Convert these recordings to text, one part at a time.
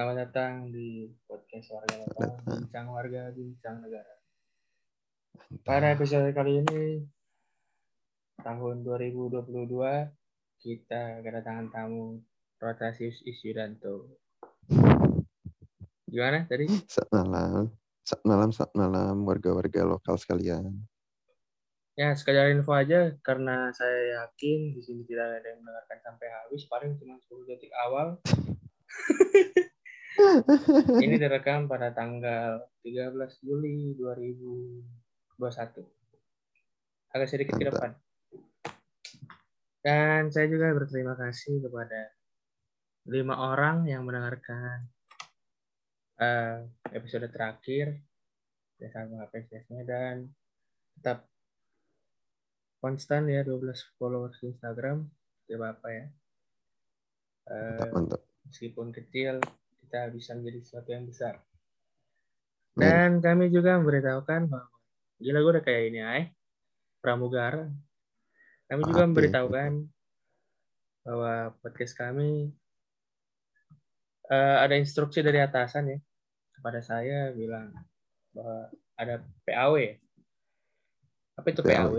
Selamat datang di podcast warga lokal, bincang warga, bincang negara. Pada episode kali ini, tahun 2022, kita kedatangan tamu Rotasius Isyudanto. Gimana tadi? Saat malam, saat malam, saat malam, warga-warga lokal sekalian. Ya, sekedar info aja, karena saya yakin di sini tidak ada yang mendengarkan sampai habis, paling cuma 10 detik awal. Ini direkam pada tanggal 13 Juli 2021. Agak sedikit ke depan. Dan saya juga berterima kasih kepada lima orang yang mendengarkan uh, episode terakhir. Saya sangat mengapresiasinya dan tetap konstan ya 12 followers di Instagram tidak apa-apa ya uh, mantap. meskipun kecil kita bisa menjadi sesuatu yang besar dan hmm. kami juga memberitahukan bahwa gila gue udah kayak ini ay pramugara kami juga memberitahukan bahwa podcast kami uh, ada instruksi dari atasan ya kepada saya bilang bahwa ada PAW apa itu PAW? PAW?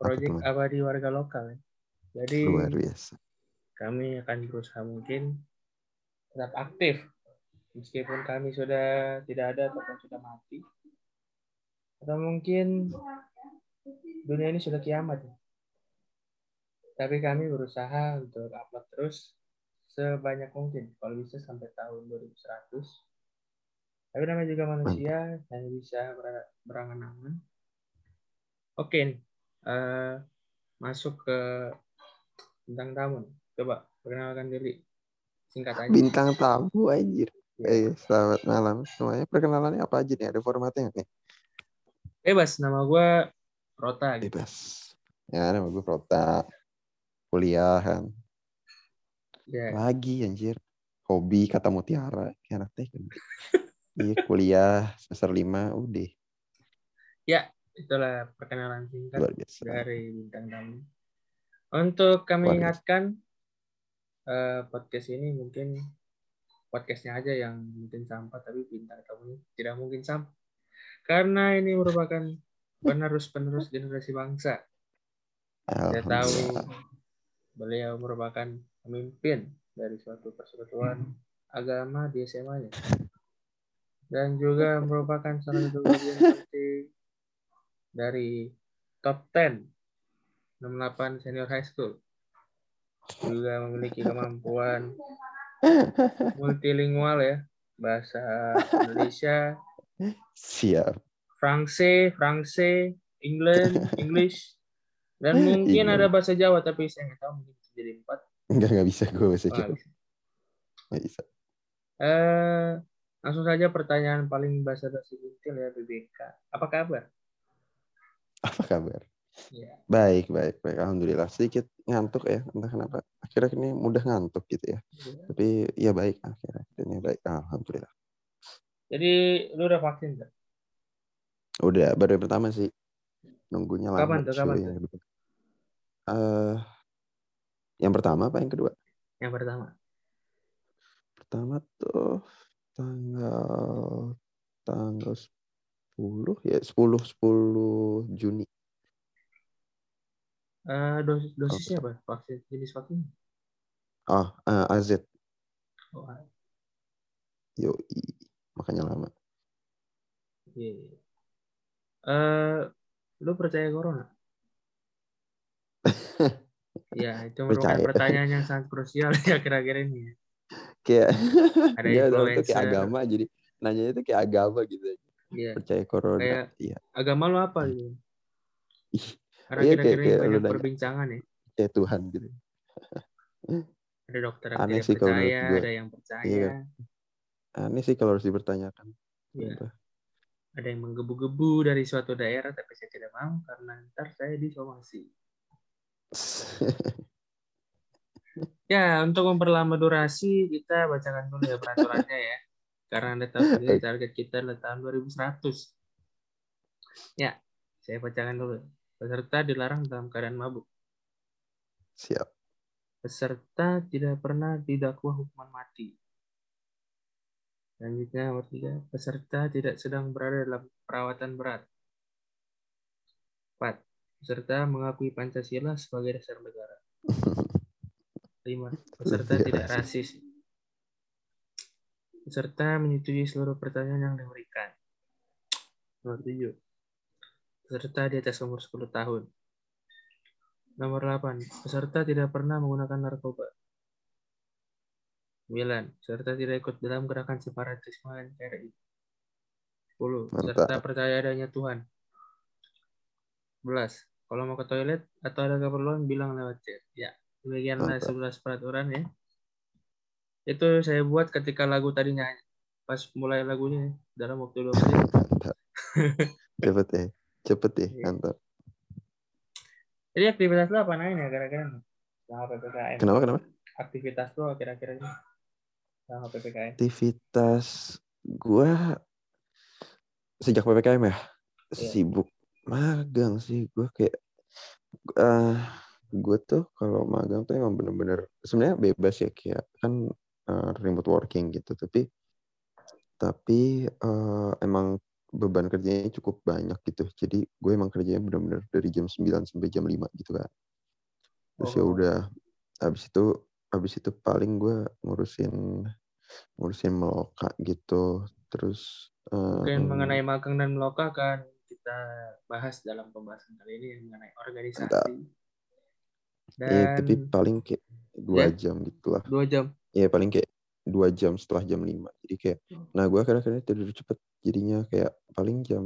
proyek abadi warga lokal. Ya. Jadi luar biasa. Kami akan berusaha mungkin tetap aktif meskipun kami sudah tidak ada ataupun sudah mati. Atau mungkin dunia ini sudah kiamat. Tapi kami berusaha untuk upload terus sebanyak mungkin. Kalau bisa sampai tahun 2100. Tapi namanya juga manusia, hanya bisa berangan-angan. Oke, uh, masuk ke bintang tamu. Coba perkenalkan diri. Singkat aja. Bintang tamu anjir. Eh, selamat malam semuanya. Perkenalannya apa aja nih? Ada formatnya nih? Bebas, nama gue Rota. Gitu. Bebas. Ya, nama gue Rota. Kuliah kan. Ya. Lagi anjir. Hobi kata mutiara. Kayak anak. Iya, kuliah semester lima udah. Ya, itulah perkenalan singkat dari bintang tamu. Untuk kami ingatkan uh, podcast ini mungkin podcastnya aja yang mungkin sampah tapi bintang tamu tidak mungkin sampah. Karena ini merupakan penerus-penerus generasi bangsa. Saya tahu beliau merupakan pemimpin dari suatu persekutuan agama di SMA-nya dan juga merupakan salah satu bagian penting dari top 10 68 senior high school. Juga memiliki kemampuan multilingual ya, bahasa Indonesia, siap. Franse, Franse, England, English, dan mungkin ada bahasa Jawa tapi saya nggak tahu mungkin bisa jadi empat. Enggak nggak bisa gue bahasa oh, Jawa. Nggak bisa. Eh, langsung saja pertanyaan paling bahasa basi intil ya BBK. Apa kabar? Apa kabar? Ya. Baik, baik, baik. Alhamdulillah. Sedikit ngantuk ya, entah kenapa. Akhirnya ini mudah ngantuk gitu ya. ya. Tapi ya baik akhirnya. Ini baik. Alhamdulillah. Jadi lu udah vaksin kan? Udah, baru yang pertama sih. Nunggunya lama. Kapan tuh? Kapan tuh? Uh, yang pertama apa yang kedua? Yang pertama. Pertama tuh tanggal tanggal 10 ya 10 10 Juni. Uh, dosis dosisnya apa? Vaksin jenis vaksin? Oh, uh, eh, AZ. Oh, Yo, makanya lama. Iya. Yeah. Uh, lu percaya corona? ya, itu merupakan percaya. pertanyaan yang sangat krusial ya kira-kira ini. Kayak ada ya, itu kayak agama jadi nanya itu kayak agama gitu Iya. Percaya corona. Kayak iya. agama lo apa gitu? Karena iya, kira-kira kayak, banyak perbincangan ya. Kayak Tuhan gitu. ada dokter yang Aneh sih percaya, kalau ada yang percaya. Iya. Aneh sih kalau harus dipertanyakan. Iya. Ada yang menggebu-gebu dari suatu daerah, tapi saya tidak mau karena ntar saya disomasi. ya, untuk memperlama durasi, kita bacakan dulu ya peraturannya ya. Karena Anda tahu sendiri target kita adalah tahun 2100. Ya, saya bacakan dulu. Peserta dilarang dalam keadaan mabuk. Siap. Peserta tidak pernah didakwa hukuman mati. Selanjutnya nomor tiga, peserta tidak sedang berada dalam perawatan berat. Empat, peserta mengakui Pancasila sebagai dasar negara. Lima, peserta tidak rasis. Peserta menyetujui seluruh pertanyaan yang diberikan. Nomor tujuh, peserta di atas umur 10 tahun. Nomor 8, peserta tidak pernah menggunakan narkoba. 9. Peserta tidak ikut dalam gerakan separatisme NKRI. 10. Peserta percaya adanya Tuhan. 11. Kalau mau ke toilet atau ada keperluan bilang lewat chat. Ya, demikianlah 11 peraturan ya. Itu saya buat ketika lagu tadi nyanyi. Pas mulai lagunya dalam waktu 2 menit. Cepet ya. Cepet ya, mantap. Jadi aktivitas lo apa nanya ya kira-kira? Selama PPKM. Kenapa, kenapa? Aktivitas lo kira-kira selama PPKM? Aktivitas gue sejak PPKM ya, iya. sibuk magang sih. Gue kayak, uh, gue tuh kalau magang tuh emang bener-bener, sebenarnya bebas ya, kayak kan uh, remote working gitu. Tapi tapi uh, emang beban kerjanya cukup banyak gitu. Jadi gue emang kerjanya bener-bener dari jam 9 sampai jam 5 gitu kan. Terus ya oh. ya udah habis itu habis itu paling gue ngurusin ngurusin meloka gitu terus mungkin um, mengenai magang dan meloka kan kita bahas dalam pembahasan kali ini mengenai organisasi iya, dan ya, tapi paling kayak dua ya? jam gitu lah dua jam ya paling kayak dua jam setelah jam lima jadi kayak hmm. nah gue kadang-kadang tidur cepet jadinya kayak paling jam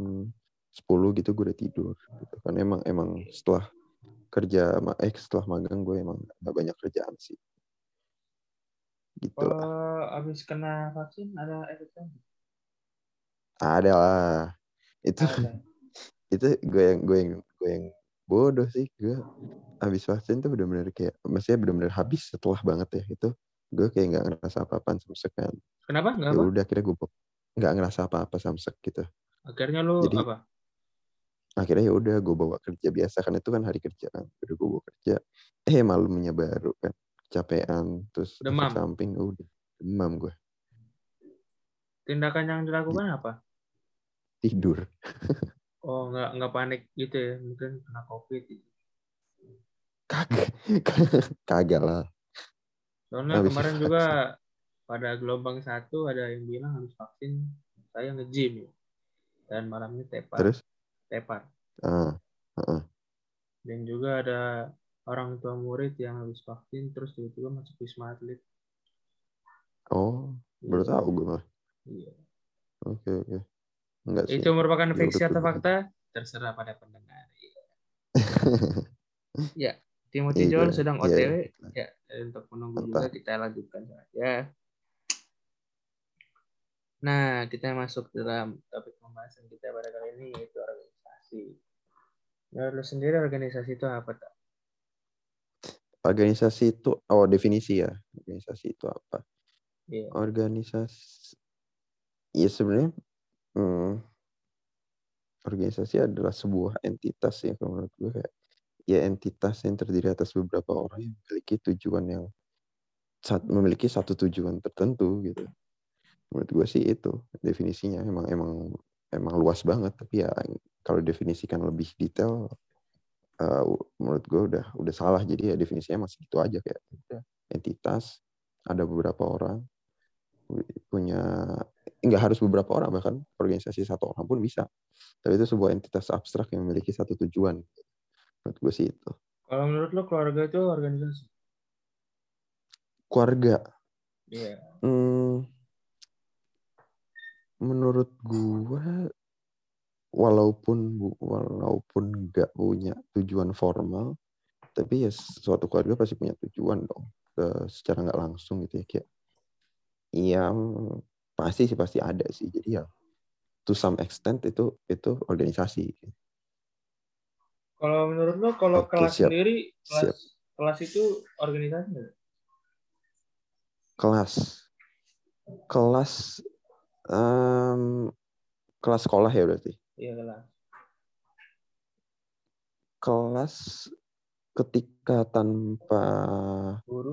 sepuluh gitu gue udah tidur gitu kan emang emang setelah kerja eh setelah magang gue emang gak banyak kerjaan sih gitu lah. abis kena vaksin ada efeknya? Ada lah. Itu ada. itu gue yang gue yang gue yang bodoh sih gue abis vaksin tuh benar-benar kayak maksudnya benar-benar habis setelah banget ya itu gue kayak nggak ngerasa apa-apa samsek kan. Kenapa? Nggak ya udah akhirnya gue nggak ngerasa apa-apa samsek gitu. Akhirnya lu Jadi, apa? akhirnya ya udah gue bawa kerja biasa kan. Itu kan hari kerja kan. Udah gue bawa kerja. Eh malamnya baru kan. Capean terus demam? samping udah. Demam gue. Tindakan yang dilakukan apa? Tidur. Oh nggak nggak panik gitu ya? Mungkin kena covid gitu. kagak kagak lah soalnya Habis kemarin juga pada gelombang satu ada yang bilang harus vaksin saya nge-gym ya. dan malamnya tepar terus tepar uh, uh, uh. dan juga ada orang tua murid yang habis vaksin terus tiba-tiba masuk wisma atlet. Oh, baru iya. tahu gue mah. Iya. Oke oke. Enggak sih. Itu merupakan ya fiksi atau fakta? Terserah pada pendengar. ya, Timothy iya, John sedang iya, OTW. Iya. Ya, untuk menunggu Mantap. juga kita lanjutkan saja. Nah, kita masuk dalam topik pembahasan kita pada kali ini yaitu organisasi. Menurut lu sendiri organisasi itu apa, tak? organisasi itu oh definisi ya organisasi itu apa yeah. organisasi ya sebenarnya hmm, organisasi adalah sebuah entitas ya menurut gue kayak ya entitas yang terdiri atas beberapa orang yang memiliki tujuan yang memiliki satu tujuan tertentu gitu. Menurut gue sih itu definisinya. Emang emang emang luas banget tapi ya kalau definisikan lebih detail uh, menurut gue udah udah salah. Jadi ya definisinya masih gitu aja kayak entitas ada beberapa orang punya nggak harus beberapa orang bahkan organisasi satu orang pun bisa. Tapi itu sebuah entitas abstrak yang memiliki satu tujuan menurut gue sih itu. Kalau menurut lo keluarga itu organisasi? Keluarga. Iya. Yeah. hmm, menurut gue walaupun walaupun nggak punya tujuan formal tapi ya suatu keluarga pasti punya tujuan dong. Secara nggak langsung gitu ya kayak iya pasti sih pasti ada sih. Jadi ya to some extent itu itu organisasi kalau menurut lo kalau Oke, kelas siap. sendiri kelas siap. kelas itu organisasi nggak kelas kelas um, kelas sekolah ya berarti Iya kelas. Kelas ketika tanpa guru